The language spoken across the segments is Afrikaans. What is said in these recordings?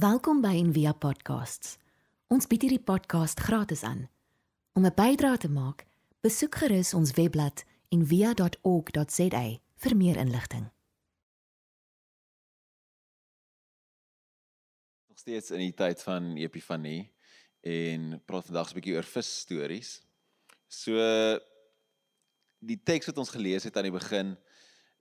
Welkom by Envia Podcasts. Ons bied hierdie podcast gratis aan. Om 'n bydrae te maak, besoek gerus ons webblad en via.org.za vir meer inligting. Nog steeds in die tyd van Epifanie en praat vandag 'n bietjie oor visstories. So die teks wat ons gelees het aan die begin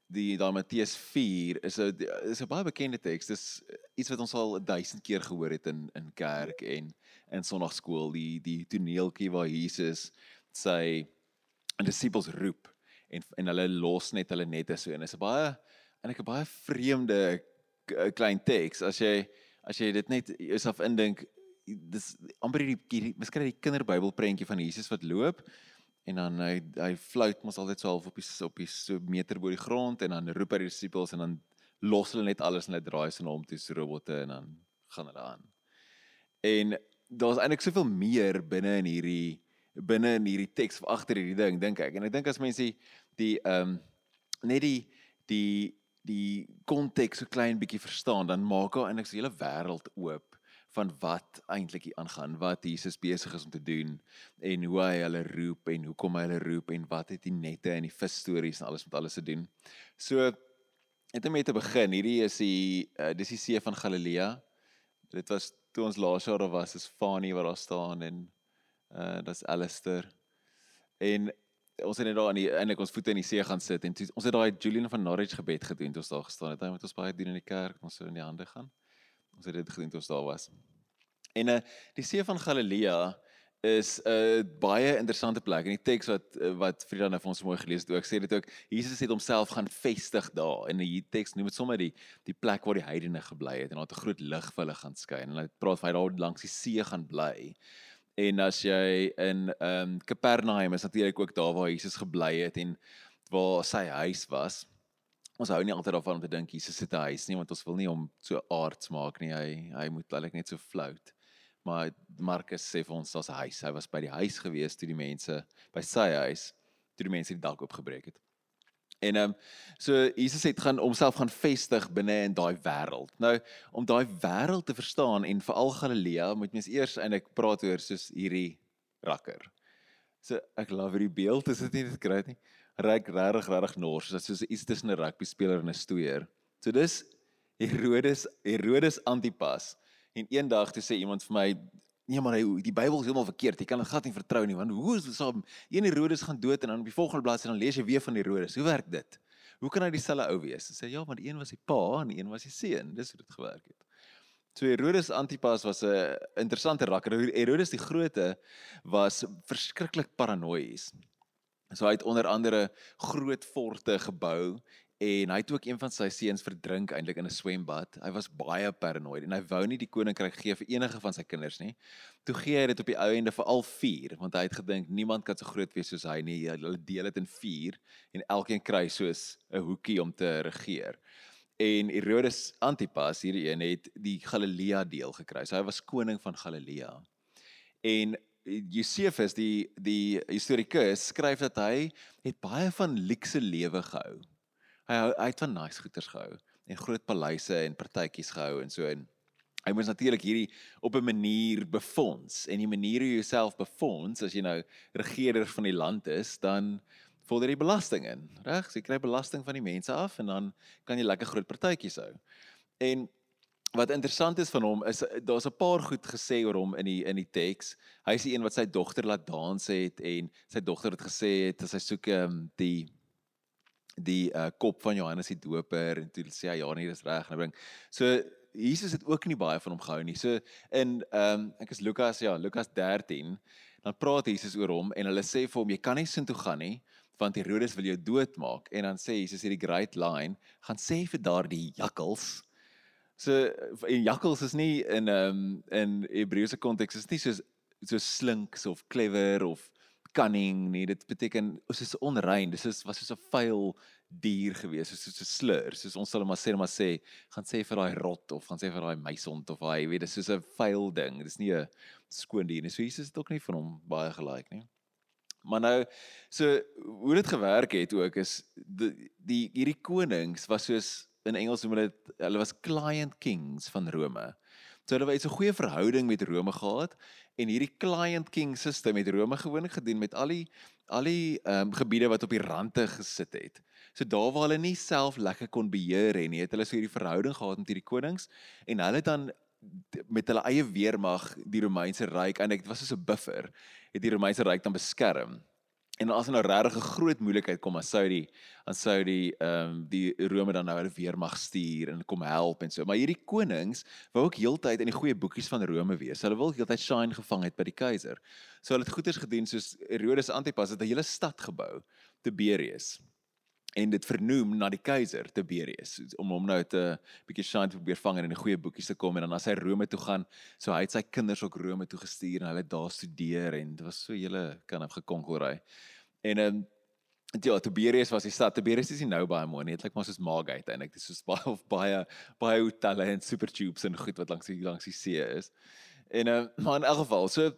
die daar Matteus 4 is 'n is 'n baie bekende teks. Dis iets wat ons al 1000 keer gehoor het in in kerk en in sonnaarskool, die die toneeltjie waar Jesus sy disippels roep en en hulle los net hulle nette so en is 'n baie en ek 'n baie vreemde klein teks as jy as jy dit net jouself indink dis amper die miskien die kinderbybel prentjie van Jesus wat loop en dan hy hy flout mos altyd so half op die op die so meter bo die grond en dan roep hy die disippels en dan los hulle net alles en hulle draai se na hom toe so robotte en dan gaan hulle aan. En daar's eintlik soveel meer binne in hierdie binne in hierdie teks of agter hierdie ding dink ek. En ek dink as mense die ehm um, net die die die konteks so klein bietjie verstaan, dan maak hy eintlik so 'n hele wêreld oop van wat eintlik hier aangaan, wat Jesus besig is om te doen en hoe hy hulle roep en hoekom hy hulle roep en wat het die nette en die vis stories en alles met alles te doen. So net om mee te begin, hierdie is die uh, dis die see van Galilea. Dit was toe ons laas jaar was, is Fani wat daar staan en uh dis Alistair. En ons het net daar aan die eintlik ons voete in die see gaan sit en toe, ons het daai Julian van Norwich gebed gedoen toe ons daar gestaan het. Hy moet ons baie doen in die kerk, ons so in die hande gaan. Ons het dit gedoen toe ons daar was. En uh die see van Galilea is 'n uh, baie interessante plek en die teks wat uh, wat Frida nou vir ons mooi gelees het ook sê dit ook Jesus het homself gaan vestig daar en die teks noem dit sommer die die plek waar die heidene gebly het en daar het 'n groot lig vir hulle gaan skyn en hy praat van hy daar langs die see gaan bly. En as jy in ehm um, Kapernaum is natuurlik ook daar waar Jesus gebly het en waar sy huis was. Ons hou nie altyd daarvan om te dink Jesus het 'n huis nie want ons wil nie hom so aards maak nie. Hy hy moet eintlik net so float maar Markus sê vir ons daar's 'n huis. Hy was by die huis gewees toe die mense by sy huis toe die mense die dak oopgebreek het. En ehm um, so Jesus het gaan homself gaan vestig binne in daai wêreld. Nou om daai wêreld te verstaan en veral Galilea moet mens eers ek praat oor soos hierdie rakker. So ek love hierdie beeld, is dit nie dit kry nie? Ryk regtig regtig nors, dit soos iets tussen 'n rugby speler en 'n stoeier. So dis Herodes Herodes Antipas. En eendag toe sê iemand vir my, nee maar hy die Bybel is heeltemal verkeerd. Jy kan dit glad nie vertrou nie want hoe is dit so een Herodes gaan dood en dan op die volgende bladsy dan lees jy weer van Herodes. Hoe werk dit? Hoe kan hy dieselfde ou wees? Sê ja, maar die een was die pa en die een was die seun. Dis hoe dit gewerk het. So Herodes Antipas was 'n interessante rakker. Herodes die Grote was verskriklik paranoïes. So hy het onder andere groot forte gebou en hy het ook een van sy seuns verdrink eintlik in 'n swembad. Hy was baie paranoïde en hy wou nie die koninkryk gee vir enige van sy kinders nie. Toe gee hy dit op die ou ende vir al vier want hy het gedink niemand kan so groot wees soos hy nie. Hulle deel dit in vier en elkeen kry soos 'n hoekie om te regeer. En Herodes Antipas hierdie een het die Galilea deel gekry. So hy was koning van Galilea. En Josephus die die historikus skryf dat hy het baie van luukse lewe gehou. Hy hy het van nice goeders gehou en groot paleise en partytjies gehou en so en hy moes natuurlik hierdie op 'n manier befonds en die manier hoe jy jouself befonds as jy nou regerder van die land is dan vorder jy belasting in reg? So jy kry belasting van die mense af en dan kan jy lekker groot partytjies hou. En wat interessant is van hom is daar's 'n paar goed gesê oor hom in die in die teks hy is die een wat sy dogter laat dans het en sy dogter het gesê het as hy soek um, die die uh, kop van Johannes die Doper en toe sê hy ja nee dis reg en hy bring so Jesus het ook nie baie van hom gehou nie. So in ehm um, ek is Lukas ja, Lukas 13, dan praat Jesus oor hom en hulle sê vir hom jy kan nie sin toe gaan nie want Herodes wil jou doodmaak en dan sê Jesus hierdie great line, gaan sê vir daardie jakkals. So en jakkals is nie in ehm um, in Hebreëse konteks is nie so so slinks of clever of cunning nie. Dit beteken ons is onrein. Dis is was soos 'n vuil dier gewees, soos 'n slur. Soos ons sal maar sê maar sê, gaan sê vir daai rot of gaan sê vir daai muisond of hy weet dis soos 'n vuil ding. Dis nie 'n skoon dier nie. So Jesus het ook nie van hom baie gelike nie. Maar nou so hoe dit gewerk het ook is die, die hierdie konings was soos in Engels noem hulle dit hulle was client kings van Rome. So hulle het 'n goeie verhouding met Rome gehad en hierdie client king system het Rome gewoonlik gedoen met al die al die ehm um, gebiede wat op die rande gesit het. So daar waar hulle nie self lekker kon beheer en nie, het hulle so hierdie verhouding gehad met hierdie konings en hulle dan met hulle eie weermag die Romeinse ryk en dit was soos 'n buffer het die Romeinse ryk dan beskerm. En as nou regtig 'n groot moeilikheid kom, die dan sou die ehm um, die Rome dan nou hulle weermag stuur en kom help en so. Maar hierdie konings wou ook heeltyd in die goeie boekies van Rome wees. Hulle wil heeltyd shine gevang het by die keiser. So hulle het goeders gedoen soos Herodes Antipas het 'n hele stad gebou, Tiberius en dit vernoem na die keiser Tiberius om hom nou te bietjie shine probeer vang en in die goeie boekies te kom en dan as hy Rome toe gaan, so hy het sy kinders ook Rome toe gestuur en hulle daar studeer en dit was so hele kan op gekonkelry. En ehm um, ja, Tiberius was die stad. Tiberius is nie nou baie mooi nie. Dit lyk maar soos Margate eintlik. Dit is soos baie of baie baie hotelle en super tubes en goed wat langs die langs die see is. En ehm um, maar in elk geval, so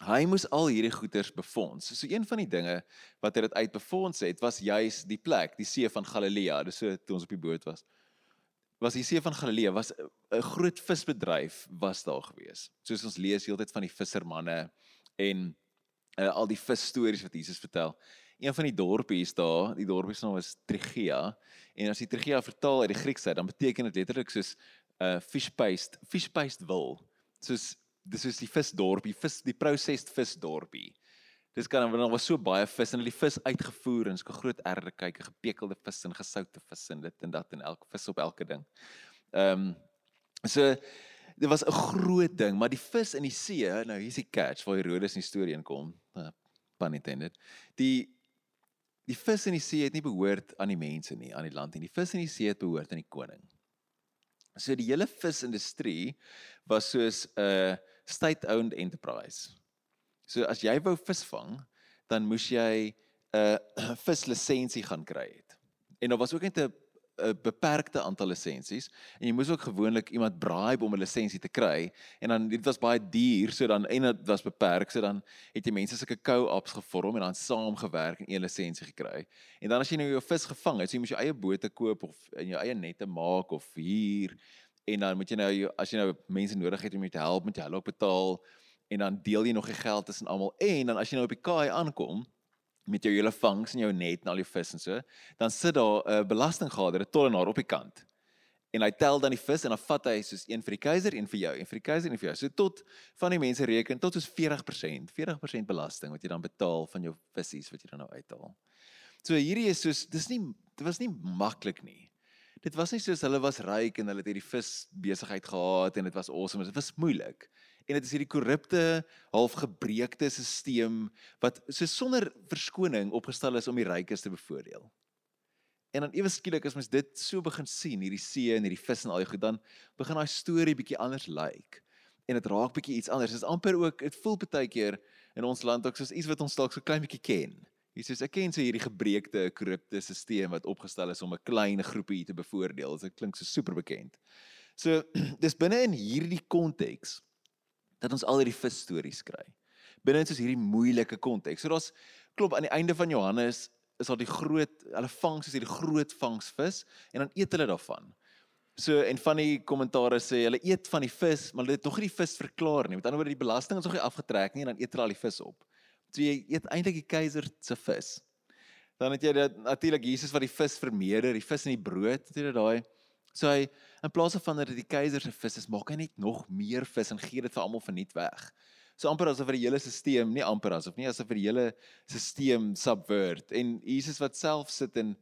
Hy moes al hierdie goederes befonds. So een van die dinge wat hy dit uitbefonds het, was juis die plek, die see van Galilea, dis so toe ons op die boot was. Was die see van Galilea was 'n groot visbedryf was daar gewees. Soos ons lees heeltyd van die vissermanne en uh, al die visstories wat Jesus vertel. Een van die dorpies daar, die dorpie se naam is Trigia, en as jy Trigia vertaal uit die Grieks uit, dan beteken dit letterlik soos 'n uh, fish paste, fish paste wil. Soos dis is die visdorpie, vis die processed visdorpie. Dis kan dan was so baie vis en hulle die vis uitgevoer en so groot erde kyk, gepekelde vis en gesoute vis en dit en dat en elke vis op elke ding. Ehm um, so dit was 'n groot ding, maar die vis in die see, nou hier's die catch waar Herodes in die storie inkom. Uh, pun intended. Die die vis in die see het nie behoort aan die mense nie, aan die land nie. Die vis in die see het behoort aan die koning. So die hele visindustrie was soos 'n uh, state-owned enterprise. So as jy wou visvang, dan moes jy 'n uh, vislisensie gaan kry het. En daar was ook net 'n 'n beperkte aantal lisensies en jy moes ook gewoonlik iemand bribe om 'n lisensie te kry en dan dit was baie duur so dan en dit was beperk so dan het jy mense sulke co-ops gevorm en dan saamgewerk en een lisensie gekry. En dan as jy nou jou vis gevang het, so jy moes jou eie bote koop of in jou eie nette maak of huur en dan moet jy nou as jy nou mense nodig het om jou te help, moet jy hulle ook betaal en dan deel jy nog die geld tussen almal en dan as jy nou op die kaai aankom met jou hele vangs en jou net en al die vis en so, dan sit daar 'n uh, belastinggader, 'n tollenaar op die kant. En hy tel dan die vis en dan vat hy soos een vir die keiser, een vir jou, een vir die keiser en vir jou. So tot van die mense reken tot soos 40%, 40% belasting wat jy dan betaal van jou visse wat jy dan nou uithaal. So hierdie is soos dis nie dit was nie maklik nie dit was nie soos hulle was ryk en hulle het hierdie vis besigheid gehad en dit was awesome, dit was moeilik. En dit is hierdie korrupte, half gebreekte stelsel wat so sonder verskoning opgestel is om die rykes te bevoordeel. En dan ewe skielik as mens dit so begin sien, hierdie see en hierdie vis en al die goed, dan begin daai storie bietjie anders lyk. Like. En dit raak bietjie iets anders. Dit is amper ook, dit voel baie keer in ons land ook soos iets wat ons dalk so klein bietjie ken. Jesus, ek ken so hierdie gebreekte, korrupte stelsel wat opgestel is om 'n klein groepie te bevoordeel. Dit klink so super bekend. So dis binne in hierdie konteks dat ons al hierdie vis stories kry. Binne in soos hierdie moeilike konteks. So daar's klop aan die einde van Johannes is daar die groot hulle vang soos hierdie groot vangsvis en dan eet hulle daarvan. So en van die kommentare sê hulle eet van die vis, maar hulle het nog nie die vis verklaar nie. Met ander woorde die belasting is nog nie afgetrek nie en dan eet hulle al die vis op. So jy eet eintlik die keiser se vis. Dan het jy natuurlik Jesus wat die vis vermeerder, die vis in die brood, het jy daai. So hy in plaas van dat dit die keiser se vis is, maak hy net nog meer vis en gee dit vir almal verniet weg. So amper asof vir die hele stelsel, nie amper asof nie, asof vir die hele stelsel subvert en Jesus wat self sit in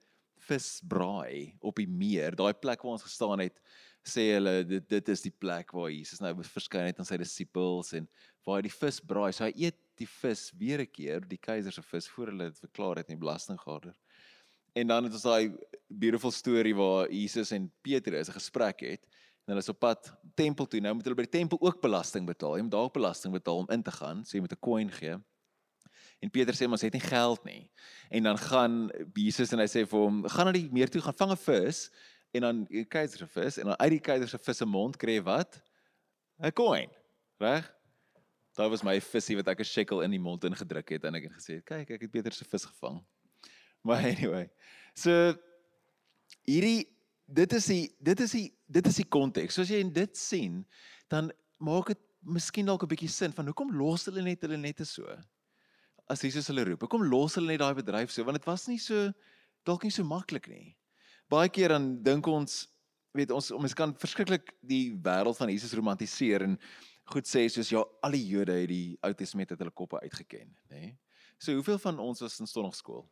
visbraai op die meer, daai plek waar ons gestaan het, sê hulle dit dit is die plek waar Jesus nou verskyn het aan sy disippels en waar hy die vis braai. So hy eet die vis weer 'n keer, die keiser se vis voor hulle dit verklaar het in die belastinggader. En dan het ons daai beautiful storie waar Jesus en Petrus 'n gesprek het en hulle is op pad tempel toe. Nou moet hulle by die tempel ook belasting betaal. Jy moet daar ook belasting betaal om in te gaan, so jy moet 'n coin gee. En Petrus sê ons het nie geld nie. En dan gaan Jesus en hy sê vir hom, gaan na die meer toe, gaan vang 'n vis en dan 'n keiser se vis en dan uit die keiser se vis se mond kry wat? 'n Coin. Reg? Daar was my visie wat ek 'n shekel in die mond ingedruk het en ek het gesê, "Kyk, ek het beter se vis gevang." Maar anyway. So hierdie dit is die dit is die dit is die konteks. Soos jy dit sien, dan maak dit miskien dalk 'n bietjie sin van hoekom los hulle net hulle nette so? As Jesus hulle roep, hoekom los hulle net daai bedryf so? Want dit was nie so dalk nie so maklik nie. Baie keer dan dink ons weet ons ons kan verskriklik die wêreld van Jesus romantiseer en goed sê soos ja, al die Jode het die Ou Testament uit hulle koppe uitgeken, nê? Nee? So hoeveel van ons was in sonnaarskool?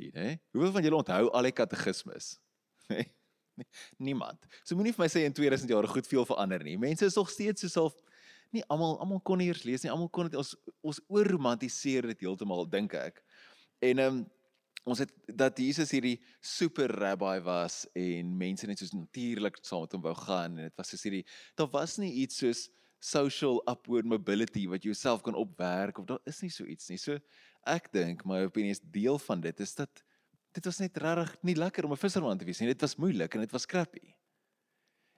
Hier, nê? Hoeveel van julle onthou al die katekismes? Nê? Nee? Niemand. So moenie vir my sê in 2000 jaar goed veel verander nie. Mense is nog steeds so self nie almal almal kon eers lees nie. Almal kon dit ons ons oorromantiseer dit heeltemal dink ek. En ehm um, ons het dat Jesus hierdie super rabbi was en mense net soos natuurlik saam met hom wou gaan en dit was soos hierdie daar was nie iets soos social upward mobility wat jy jouself kan opwerk of daar is nie so iets nie. So ek dink my opinie is deel van dit is dat dit was net regtig nie lekker om 'n visserman te wees nie. Dit was moeilik en dit was crappy.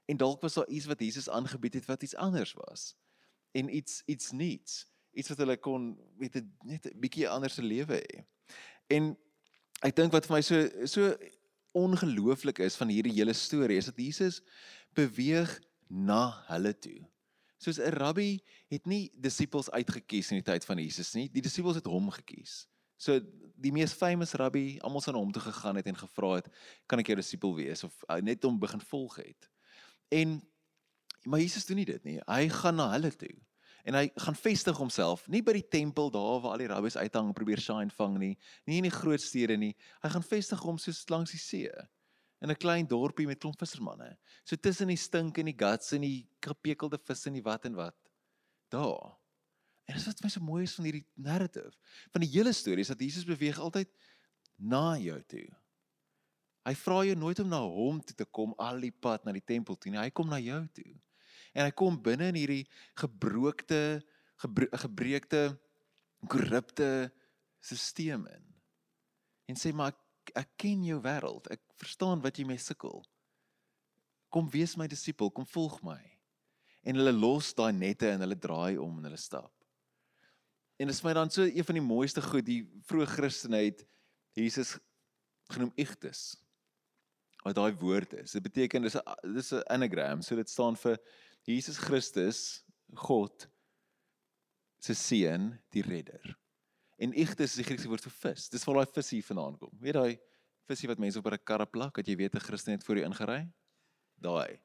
En dalk was daar iets wat Jesus aangebied het wat iets anders was. En iets iets niets, iets wat hulle kon weet net 'n bietjie anders se lewe hê. En ek dink wat vir my so so ongelooflik is van hierdie hele storie is dat Jesus beweeg na hulle toe. Soos 'n rabbi het nie disippels uitgekies in die tyd van Jesus nie, die disippels het hom gekies. So die mees famous rabbi, almal s'n hom toe gegaan het en gevra het, "Kan ek jou disipel wees?" of uh, net om begin volg het. En maar Jesus doen nie dit nie. Hy gaan na hulle toe en hy gaan vestig homself nie by die tempel daar waar al die rabbies uithang probeer shine vang nie, nie in die groot stede nie. Hy gaan vestig hom so langs die see in 'n klein dorpie met klomp vissermanne. So tussen die stink en die guts en die gepekelde vis en die wat en wat. Daar. En dit is wat my so mooi is van hierdie narrative. Van die hele storie is dat Jesus beweeg altyd na jou toe. Hy vra jou nooit om na hom toe te kom al die pad na die tempel toe nie. Hy kom na jou toe en hy kom binne in hierdie gebrookte gebro gebreekte korrupte stelsel in en sê maar ek, ek ken jou wêreld. Ek verstaan wat jy mee sukkel. Kom wees my disipel. Kom volg my. En hulle los daai nette en hulle draai om en hulle stap. En dit is my dan so een van die mooiste goed die vroeë Christene het Jesus genoem igtes wat daai woord is. Dit beteken dis 'n dis 'n anagram so dit staan vir Jesus Christus, God se seun, die redder. En igtes is die Griekse woord vir vis. Dis waar daai vis hier vandaan kom. Weet daai visie wat mense op 'n karre plak, wat jy weet 'n Christen het voor jou ingery? Daai.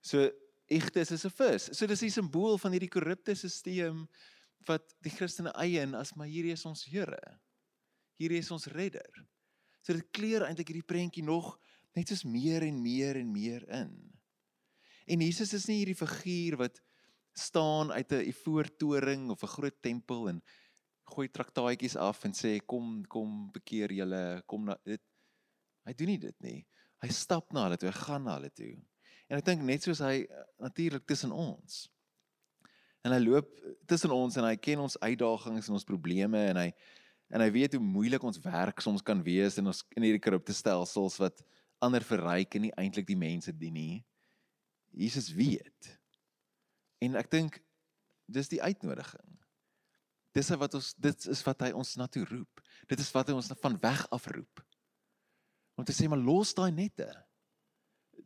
So igtes is 'n vis. So dis die simbool van hierdie korrupte stelsel wat die Christene eien as maar hierdie is ons Here. Hierdie is ons redder. So dit kleur eintlik hierdie prentjie nog net soos meer en meer en meer in. En Jesus is nie hierdie figuur wat staan uit 'n ivoortoring of 'n groot tempel en gooi traktaatjies af en sê kom kom bekeer julle kom na dit. Hy doen nie dit nie. Hy stap na hulle toe hy gaan na hulle toe. En ek dink net soos hy natuurlik tussen ons. En hy loop tussen ons en hy ken ons uitdagings en ons probleme en hy en hy weet hoe moeilik ons werk soms kan wees in ons in hierdie korrupte stelsels wat ander verryk en nie eintlik die mense dien nie Jesus weet. En ek dink dis die uitnodiging. Dis wat ons dit is wat hy ons na toe roep. Dit is wat hy ons van weg af roep. Om te sê maar los daai nette.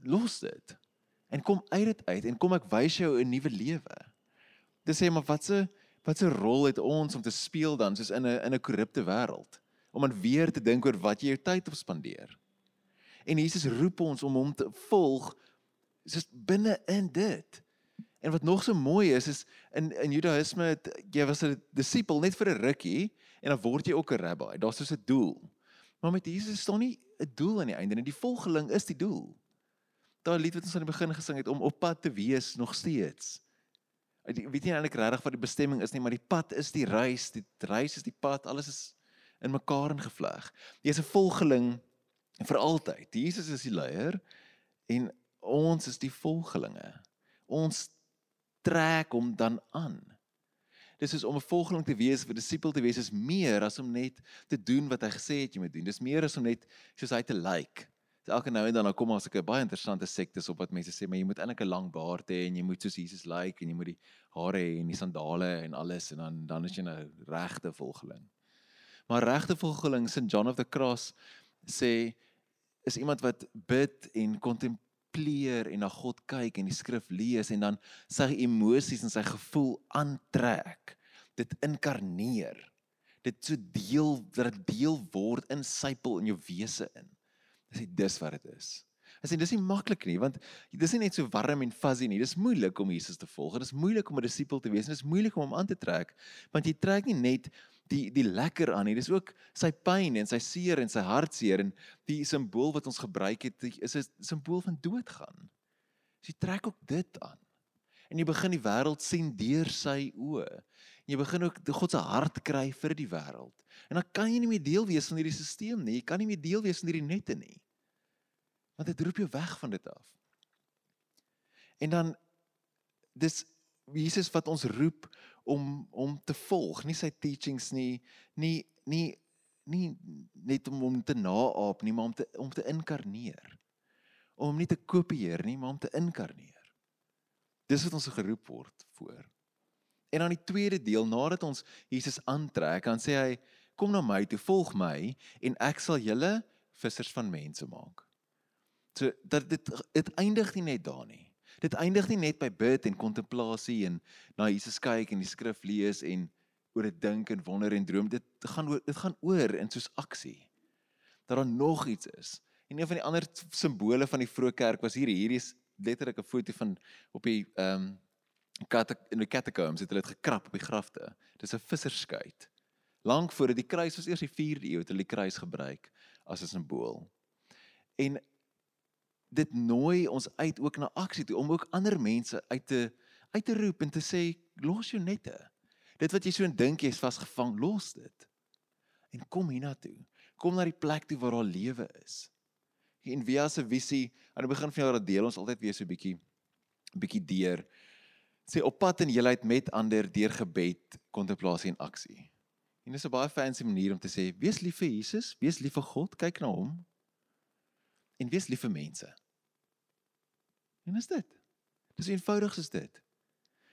Los dit. En kom uit dit uit en kom ek wys jou 'n nuwe lewe. Dis sê maar watse watse rol het ons om te speel dan soos in 'n in 'n korrupte wêreld om aan weer te dink oor wat jy jou tyd op spandeer. En Jesus roep ons om hom te volg dis binne in dit. En wat nog so mooi is is in in Judaïsme jy was 'n disipel net vir 'n rukkie en dan word jy ook 'n rabbi. Daar's so 'n doel. Maar met Jesus is daar nie 'n doel aan die einde nie. Die volgeling is die doel. Daai lied wat ons aan die begin gesing het om op pad te wees nog steeds. Ek weet nie eintlik regtig wat die bestemming is nie, maar die pad is die reis, die reis is die pad, alles is in mekaar ingevleg. Jy's 'n volgeling vir altyd. Jesus is die leier en ons is die volgelinge. Ons trek hom dan aan. Dis is om 'n volgeling te wees, 'n disipel te wees is meer as om net te doen wat hy gesê het jy moet doen. Dis meer as om net soos hy te lyk. Like. So elke nou en dan dan kom ons 'n baie interessante sektes op wat mense sê, maar jy moet eintlik 'n lang baard hê en jy moet soos Jesus lyk like, en jy moet die hare hê en die sandale en alles en dan dan is jy 'n nou regte volgeling. Maar regte volgeling, St John of the Cross sê is iemand wat bid en kontempleer en na God kyk en die skrif lees en dan sy emosies en sy gevoel aantrek. Dit inkarneer. Dit so deel dat dit deel word in sypel in jou wese in. Dis dis wat dit is. Ek sê dis nie maklik nie want dis nie net so warm en fuzzy nie. Dis moeilik om Jesus te volg. Dit is moeilik om 'n disipel te wees. Dit is moeilik om hom aan te trek want jy trek nie net die die lekker aan nie. Dis ook sy pyn en sy seer en sy hartseer en die simbool wat ons gebruik het is 'n simbool van doodgaan. So jy trek ook dit aan. En jy begin die wêreld sien deur sy oë. En jy begin ook God se hart kry vir die wêreld. En dan kan jy nie meer deel wees van hierdie stelsel nie. Jy kan nie meer deel wees van hierdie nette nie. Want dit roep jou weg van dit af. En dan dis Jesus wat ons roep om om te volg, nie sy teachings nie, nie nie nie net om hom te naaap nie, maar om te om te inkarneer. Om hom nie te kopieer nie, maar om te inkarneer. Dis wat ons geroep word voor. En dan die tweede deel, nadat ons Jesus aantrek, dan sê hy, kom na my toe, volg my en ek sal julle vissers van mense maak. So dat dit dit eindig nie net daar nie. Dit eindig nie net by bid en kontemplasie en na Jesus kyk en die skrif lees en oor dit dink en wonder en droom. Dit gaan oor dit gaan oor in soos aksie. Dat daar nog iets is. En een van die ander simbole van die vroeë kerk was hier hier is letterlik 'n foto van op die ehm um, kat in die catacombs het hulle dit gekrap op die grafte. Dis 'n visserskuit. Lank voor dit die kruis was eers die 4de eeu het hulle die kruis gebruik as 'n simbool. En dit nooi ons uit ook na aksie toe om ook ander mense uit te uit te roep en te sê los jou nette. Dit wat jy so dink jy's vasgevang, los dit. En kom hiernatoe. Kom na die plek toe waar daar lewe is. En via se visie aan die begin van jaar deel ons altyd weer so 'n bietjie bietjie deur sê op pad in heelheid met ander deur gebed, kontemplasie en aksie. En dis 'n baie fancy manier om te sê wees lief vir Jesus, wees lief vir God, kyk na hom en wees lief vir mense. En is dit? Dis eenvoudig soos dit.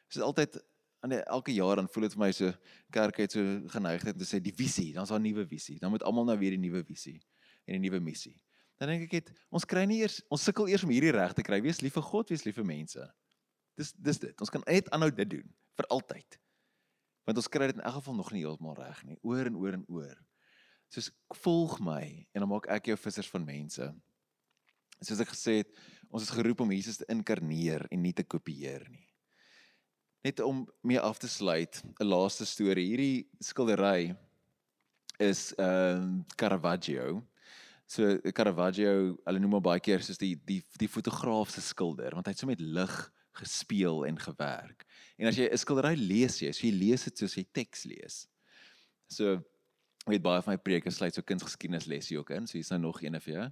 Dis altyd aan elke jaar dan voel dit vir my so kerk het so geneigtheid om te sê die visie, dan's daar 'n nuwe visie. Dan moet almal nou weer die nuwe visie en 'n nuwe missie. Dan dink ek het ons kry nie eers ons sukkel eers om hierdie reg te kry. Wees lief vir God, wees lief vir mense. Dis dis dit. Ons kan net aanhou dit doen vir altyd. Want ons kry dit in elk geval nog nie heeltemal reg nie. Oor en oor en oor. Soos volg my en dan maak ek jou vissers van mense. Soos ek gesê het, ons is geroep om Jesus te inkarneer en nie te kopieer nie. Net om mee af te sluit, 'n laaste storie. Hierdie skildery is ehm uh, Caravaggio. So Caravaggio, hulle noem hom baie keer soos die die die fotograaf se skilder want hy het so met lig gespeel en gewerk. En as jy 'n skildery lees jy, so jy lees dit soos jy teks lees. So weet baie van my preke sluit so kunsgeskiedenis les hier ook in, so hier's nou nog een vir jou.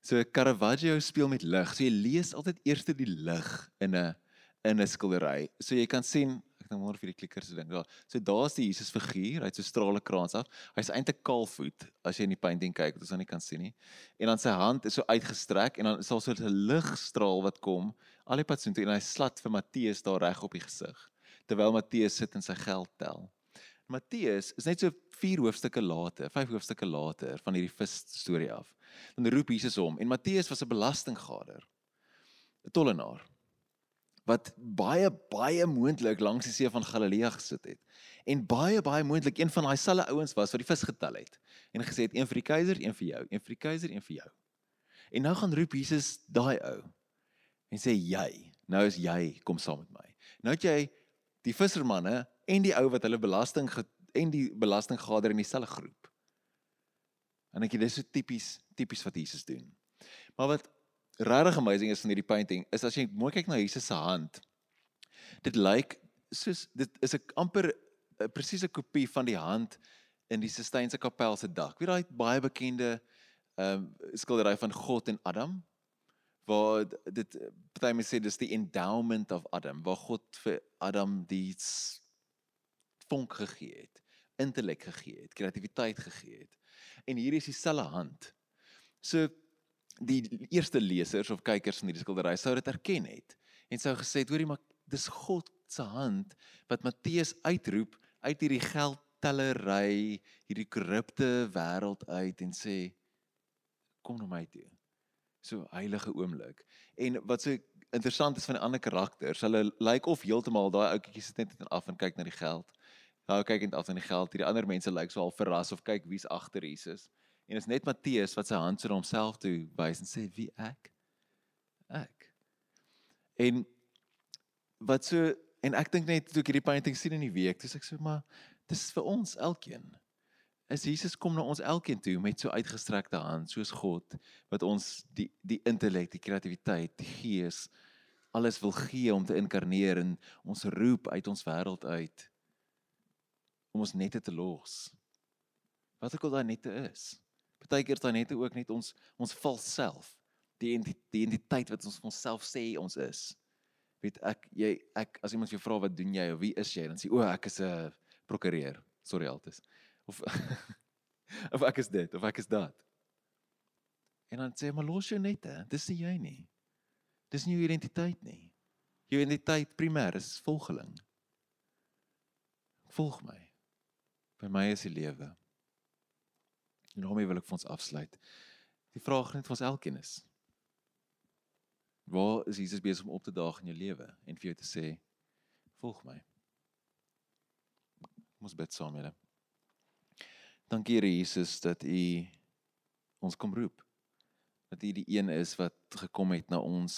So Caravaggio speel met lig. So jy lees altyd eers die lig in 'n in 'n skildery. So jy kan sien, ek dink maar vir die klikkers se ding. Ja, so daar's die Jesus figuur, hy't so strale kraans af. Hy's eintlik kaalvoet as jy in die painting kyk, wat ons aan nie kan sien nie. En dan sy hand is so uitgestrek en dan is daar so 'n ligstraal wat kom al die pad so toe en hy slat vir Matteus daar reg op die gesig. Terwyl Matteus sit en sy geld tel. Matteus is net so 4 hoofstukke later, 5 hoofstukke later van hierdie vis storie af. Dan roep Jesus hom en Matteus was 'n belastinggader. 'n Tollenaar wat baie baie moontlik langs die see van Galilea gesit het. En baie baie moontlik een van daai selfe ouens was wat die vis getel het en gesê het een vir die keiser, een vir jou, een vir die keiser, een vir jou. En nou gaan roep Jesus daai ou en sê jy, nou is jy kom saam met my. Nou het jy die vissermanne en die ou wat hulle belasting en die belastinggader in dieselfde groep. En ek dis so tipies tipies wat Jesus doen. Maar wat regtig amazing is van hierdie painting is as jy mooi kyk na Jesus se hand. Dit lyk soos dit is 'n amper 'n presiese kopie van die hand in die Sistynse kapel se dak. Wie daai baie bekende ehm um, skildery van God en Adam waar dit party mense sê dis die endowment of Adam waar God vir Adam die vonk gegee het, intellek gegee het, kreatiwiteit gegee het. En hier is dieselfde hand. So die eerste lesers of kykers van hierdie skildery sou dit erken het en sou gesê het hoorie maar dis God se hand wat Matteus uitroep uit hierdie geldtellery, hierdie korrupte wêreld uit en sê kom na my toe. So heilige oomblik. En wat so interessant is van die ander karakters, hulle lyk like of heeltemal daai ouetjie sit net af en kyk na die geld. Daai kyk net af na die geld. Hierdie ander mense lyk like so al verras of kyk wie's agter Jesus. En is net Matteus wat sy hand so na homself toe wys en sê wie ek? Ek. En wat so en ek dink net toe ek hierdie painting sien in die week, dis ek sê maar dis vir ons elkeen. As Jesus kom na ons elkeen toe met so uitgestrekte hand soos God wat ons die die intellek, die kreatiwiteit, die gees alles wil gee om te inkarneer en ons roep uit ons wêreld uit om ons nette te los. Wat ek al daai nette is. Partykeer is daai nette ook net ons ons vals self, die identiteit wat ons van onsself sê ons is. Weet ek jy ek as iemand jou vra wat doen jy of wie is jy dan sê o ek is 'n prokureur. Sorry altes. Of of ek is dit of ek is dat. En dan sê maar los jou nette. Dis nie jy nie. Dis nie jou identiteit nie. Jou identiteit primêr is volgeling. Volg my. By my is die lewe. En daarmee wil ek vir ons afsluit. Die vraag net vir ons elkeen is: Waar is Jesus besig om op te daag in jou lewe en vir jou te sê: "Volg my." Ons bid saam julle. Dankie Here Jesus dat U ons kom roep. Dat U die een is wat gekom het na ons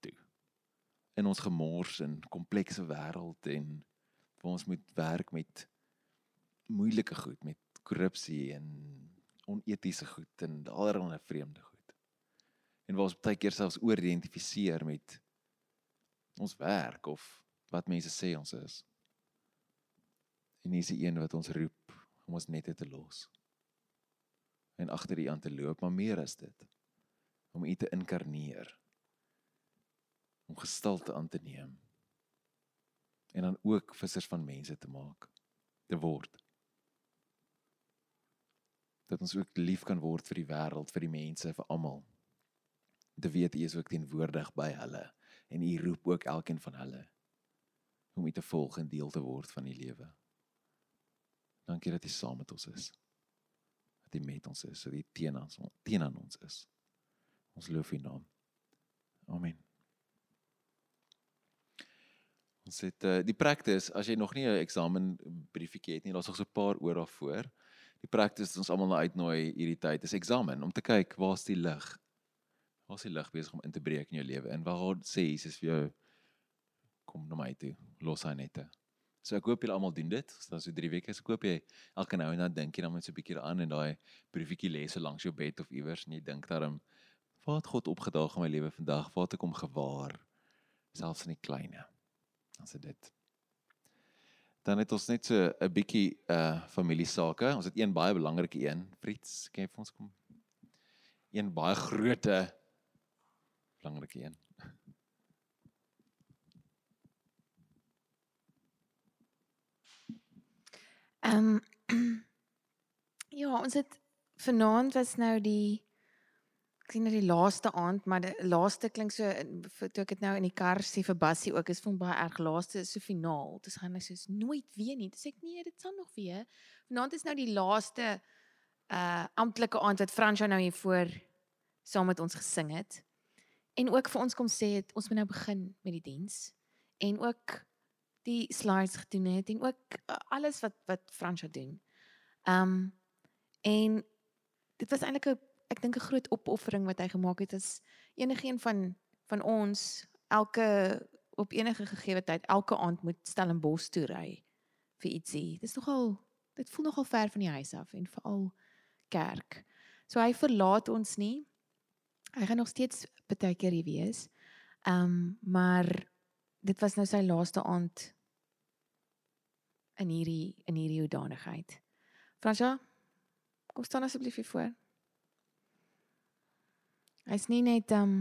toe. In ons gemors en komplekse wêreld en waar ons moet werk met moeilike goed, met korrupsie en onetiese goed en allerlei vreemde goed en waar ons baie keer selfs oor-identifiseer met ons werk of wat mense sê ons is. En hier is die een wat ons roep om ons net te los. En agter U aan te loop, maar meer as dit. Om U te inkarneer. Om gestalte aan te neem. En dan ook vissers van mense te maak, te word. Dat ons ook lief kan word vir die wêreld, vir die mense, vir almal te weet U is ook teenwoordig by hulle en U roep ook elkeen van hulle om U te volg en deel te word van U lewe. Dankie dat U saam met ons is. Dat U met ons is, dat U teen ons teen aan ons is. Ons loof U naam. Amen. Ons het uh, die praktis as jy nog nie 'n eksamen briefietjie het nie, daar's nog so 'n paar oor daarvoor. Die praktis ons almal nou uitnooi hierdie tyd. Is eksamen om te kyk waar's die lig? Waar is die lig besig om in te breek in jou lewe? En waar sê Jesus vir jou kom na my toe los hy nette so ek hoop julle almal doen dit. As dan so 3 weke se koop jy elke nou en dan dink jy dan met so 'n bietjie aan en daai briefietjie lê so langs jou bed of iewers en jy dink daarom waar het God opgedaag in my lewe vandag? Waar het ek hom gewaar? Selfs in die kleine dan sê dit dan het ons net so 'n bietjie uh familie sake ons het een baie belangrike een. Fritz kan jy vir ons kom? Een baie groote belangrike een. Ehm um, ja, ons het vanaand was nou die ek sien nou die laaste aand, maar die laaste klink so toe ek dit nou in die kar sien vir Bassie ook, is vir baie erg laaste is so finaal. Dit gaan nou soos nooit weer nie. Dis ek nee, dit sal nog weer. Vanaand is nou die laaste uh amptelike aand wat Fransjo nou hier voor saam met ons gesing het en ook vir ons kom sê het ons moet nou begin met die diens en ook die slides gedoen het en ook uh, alles wat wat Fransja doen. Um en dit was eintlik 'n ek dink 'n groot opoffering wat hy gemaak het as enigeen van van ons elke op enige gegee tyd elke aand moet Stellenbosch toe ry vir ietsie. Dit is nogal dit voel nogal ver van die huis af en veral kerk. So hy verlaat ons nie. Hy gaan nog steeds baie keer hier wees. Ehm um, maar dit was nou sy laaste aand in hierdie in hierdie hoedanigheid. Fransja, kom staan asseblief hier voor. Hy's nie net ehm um,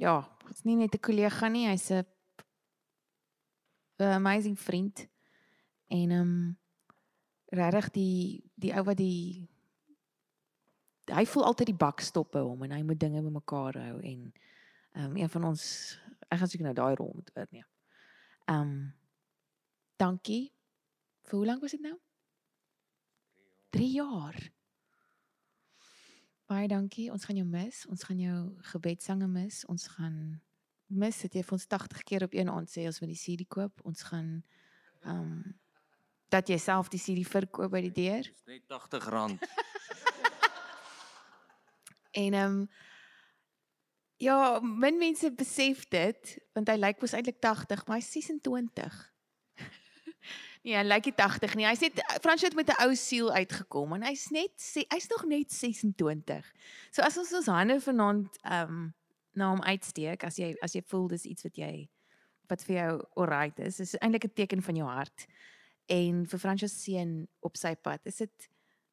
ja, hy's nie net 'n kollega nie, hy's 'n 'n amazing vriend. En ehm um, regtig die die ou wat die hy voel altyd die bak stop by hom en hy moet dinge bymekaar hou en ehm um, een van ons ek gaan seker nou daai rol moet oorneem. Ehm um, dankie. Vir hoe lank was dit nou? 3 jaar. Baie dankie. Ons gaan jou mis. Ons gaan jou gebedsange mis. Ons gaan mis dit jy vir ons 80 keer op een aand sê ons moet die CD koop. Ons gaan ehm um, dat jy self die CD verkoop by die deur. Dis net R80. En ehm um, ja, min mense besef dit want hy lyk mos eintlik 80, maar hy's 26. Nee, hy lyk nie 80 nie. Hy's net Frans het met 'n ou siel uitgekom en hy's net hy's nog net 26. So as ons ons hande vanaand ehm um, na hom uitsteek as jy as jy voel dis iets wat jy wat vir jou alright is, is eintlik 'n teken van jou hart. En vir Frans se seun op sy pad, is dit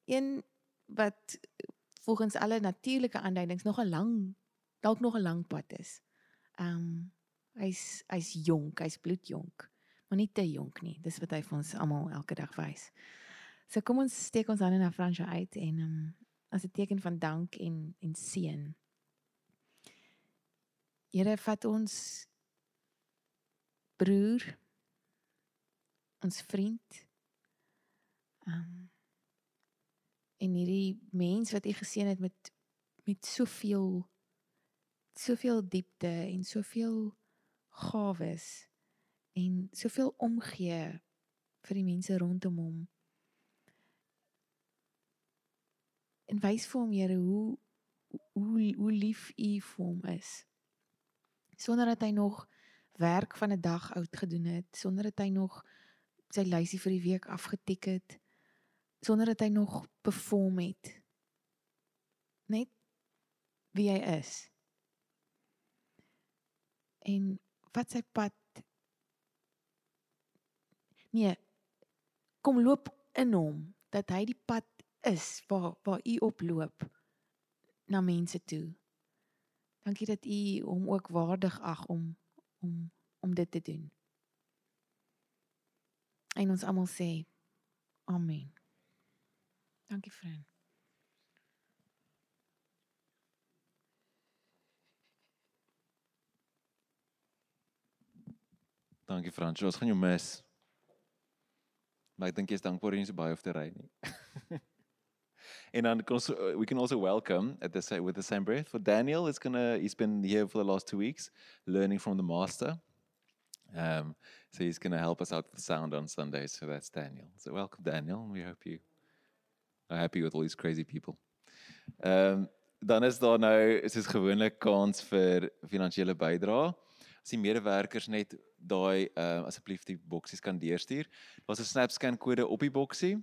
een wat volgens alle natuurlike aanduidings nog 'n lang dalk nog 'n lang pad is. Ehm um, hy's hy's jonk, hy's bloedjonk, maar nie te jonk nie. Dis wat hy vir ons almal elke dag wys. So kom ons steek ons hande na Fransjo uit en um, as 'n teken van dank en en seën. Here vat ons broer ons vriend um, en hierdie mens wat u geseën het met met soveel soveel diepte en soveel gawes en soveel omgee vir die mense rondom hom. En wys vir hom Here hoe hoe hoe lief u vir hom is. Sonder dat hy nog werk van 'n dag oud gedoen het, sonder dat hy nog sy lysie vir die week afgetik het, sonder dat hy nog perform het. Net wie hy is. En wat sy pad Nee. Kom loop in hom dat hy die pad is waar waar u oploop na mense toe. Dankie dat u hom ook waardig ag om om om dit te doen. En ons almal sê amen. Dankie vriend. Dankie Frans, ons gaan jou mis. Maar ek dink jy's dankbaar jy so baie hoef te ry nie. and then also, we can also welcome at the with the same breath for Daniel. It's gonna he's been here for the last two weeks learning from the master. Um, so he's gonna help us out with the sound on Sundays. So that's Daniel. So welcome Daniel. We hope you are happy with all these crazy people. Um, dan is daar nou is dit gewoonlik kans vir finansiële bydrae as die medewerkers net daai uh, asseblief die boksies kan deurstuur. Daar's 'n SnapScan kode op die boksie.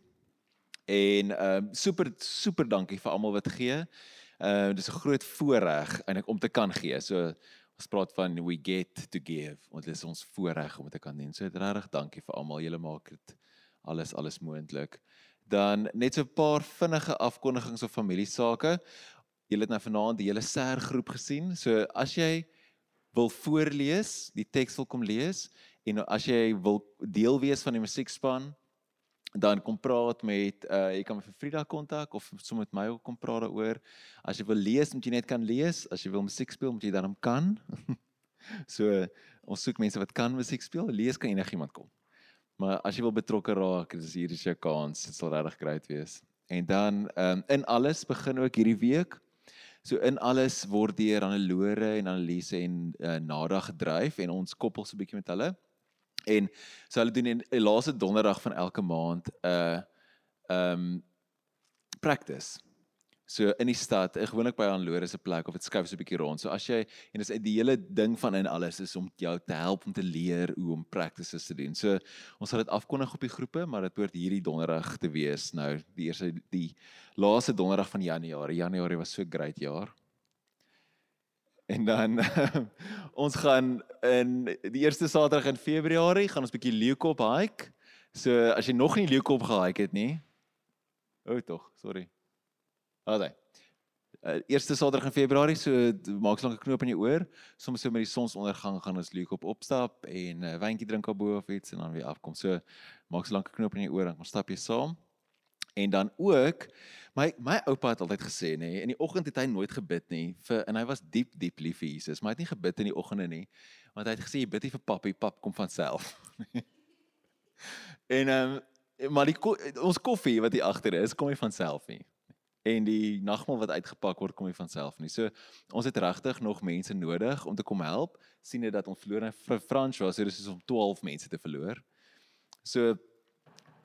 En ehm uh, super super dankie vir almal wat gee. Ehm uh, dis 'n groot voorreg eintlik om te kan gee. So ons praat van we get to give. Want dit is ons voorreg om te kan doen. So regtig dankie vir almal. Julle maak dit alles alles moontlik. Dan net so 'n paar vinnige afkondigings of familiesake. Julle het nou vanaand die hele SER groep gesien. So as jy wil voorlees, die teks wil kom lees en as jy wil deel wees van die musiekspan, dan kom praat met uh jy kan vir Frida kontak of sommer met my ook kom praat daaroor. As jy wil lees, moet jy net kan lees. As jy wil musiek speel, moet jy dan kan. so ons soek mense wat kan musiek speel. Lees kan enigiemand kom. Maar as jy wil betrokke raak, dis hier is jou kans. Dit sal regtig great wees. En dan ehm um, in alles begin ook hierdie week So in alles word deur Annelore en Annelise en uh, Nada gedryf en ons koppel so 'n bietjie met hulle. En so hulle doen die laaste donderdag van elke maand 'n uh, ehm um, practice. So in die stad, gewoonlik by Annelore se plek of dit skuif so 'n bietjie rond. So as jy en dis die hele ding van in alles is om jou te help om te leer hoe om practices te doen. So ons sal dit afkondig op die groepe, maar dit behoort hierdie donderdag te wees. Nou die eerste die laaste donderdag van Januarie. Januarie was so 'n great jaar. En dan ons gaan in die eerste Saterdag in Februarie gaan ons bietjie Leeukop hike. So as jy nog nie Leeukop gehike het nie. O, oh, tog, sorry. Alraai. Uh, eerste Saterdag in Februarie, so maak so 'n knoop in jou oor. Soms so met die sonsondergang gaan ons Leeukop opstap en 'n uh, wyntjie drink daarbo of iets en dan weer afkom. So maak so 'n knoop in jou oor dan stap jy saam. En dan ook my my oupa het altyd gesê nê, in die oggend het hy nooit gebid nie vir en hy was diep diep lief vir Jesus, maar hy het nie gebid in die oggende nie. Want hy het gesê jy bid nie vir papi, pap kom van self. en ehm um, maar die ons koffie wat hier agter is, kom nie van self nie. En die nagmaal wat uitgepak word kom nie van self nie. So ons het regtig nog mense nodig om te kom help. sien dit dat ons verloor vir François, so dis is om 12 mense te verloor. So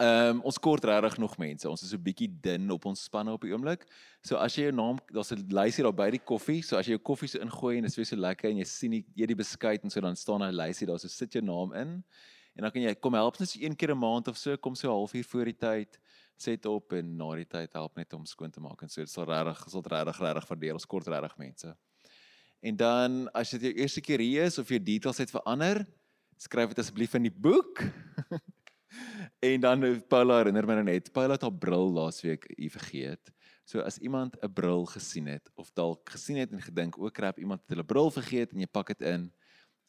ehm um, ons kort regtig nog mense. Ons is so bietjie dun op ons spanne op die oomblik. So as jy jou naam daar's 'n lysie daar by die koffie, so as jy jou koffie so ingooi en dit is so lekker en jy sien eet die beskuit en so dan staan 'n lysie daar so sit jou naam in. En dan kan jy kom help net so een keer 'n maand of so, kom so 'n halfuur voor die tyd set op en na die tyd help net om skoon te maak en so dit sal regtig sal regtig regtig verdeel ons kort regtig mense. En dan as dit jou eerste keer hier is of jou details het verander, skryf dit asseblief in die boek. en dan eh, Paula herinner my nou net, Paula het haar bril laasweek hier vergeet. So as iemand 'n bril gesien het of dalk gesien het en gedink o, krap, iemand het hulle bril vergeet en jy pak dit in,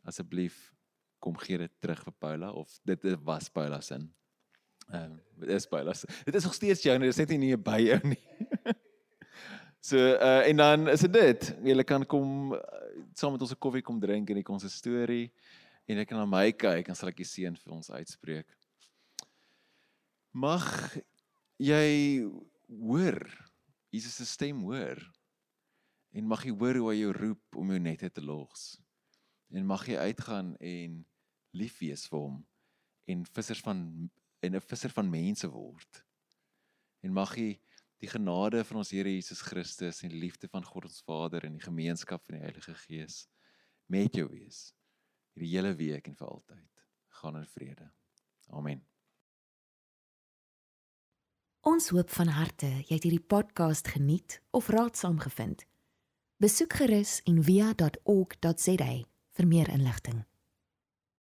asseblief kom gee dit terug vir Paula of dit was Paula se. Ehm um, dit is Paula se. Dit is nog steeds jou, dit is net nie by jou nie. so uh en dan is dit dit. Jy kan kom uh, saam met ons 'n koffie kom drink en ek ons 'n storie en ek kan na my kyk en sal ek die seën vir ons uitspreek. Mag jy hoor Jesus se stem hoor en mag jy hoor hoe hy jou roep om jou nette te los. En mag jy uitgaan en lief wees vir hom en vissers van en 'n visser van mense word. En mag hy die genade van ons Here Jesus Christus en die liefde van God ons Vader en die gemeenskap van die Heilige Gees met jou wees hierdie hele week en vir altyd. Gaan in vrede. Amen. Ons hoop van harte jy het hierdie podcast geniet of raadsaam gevind. Besoek gerus en via.ok.za vir meer inligting.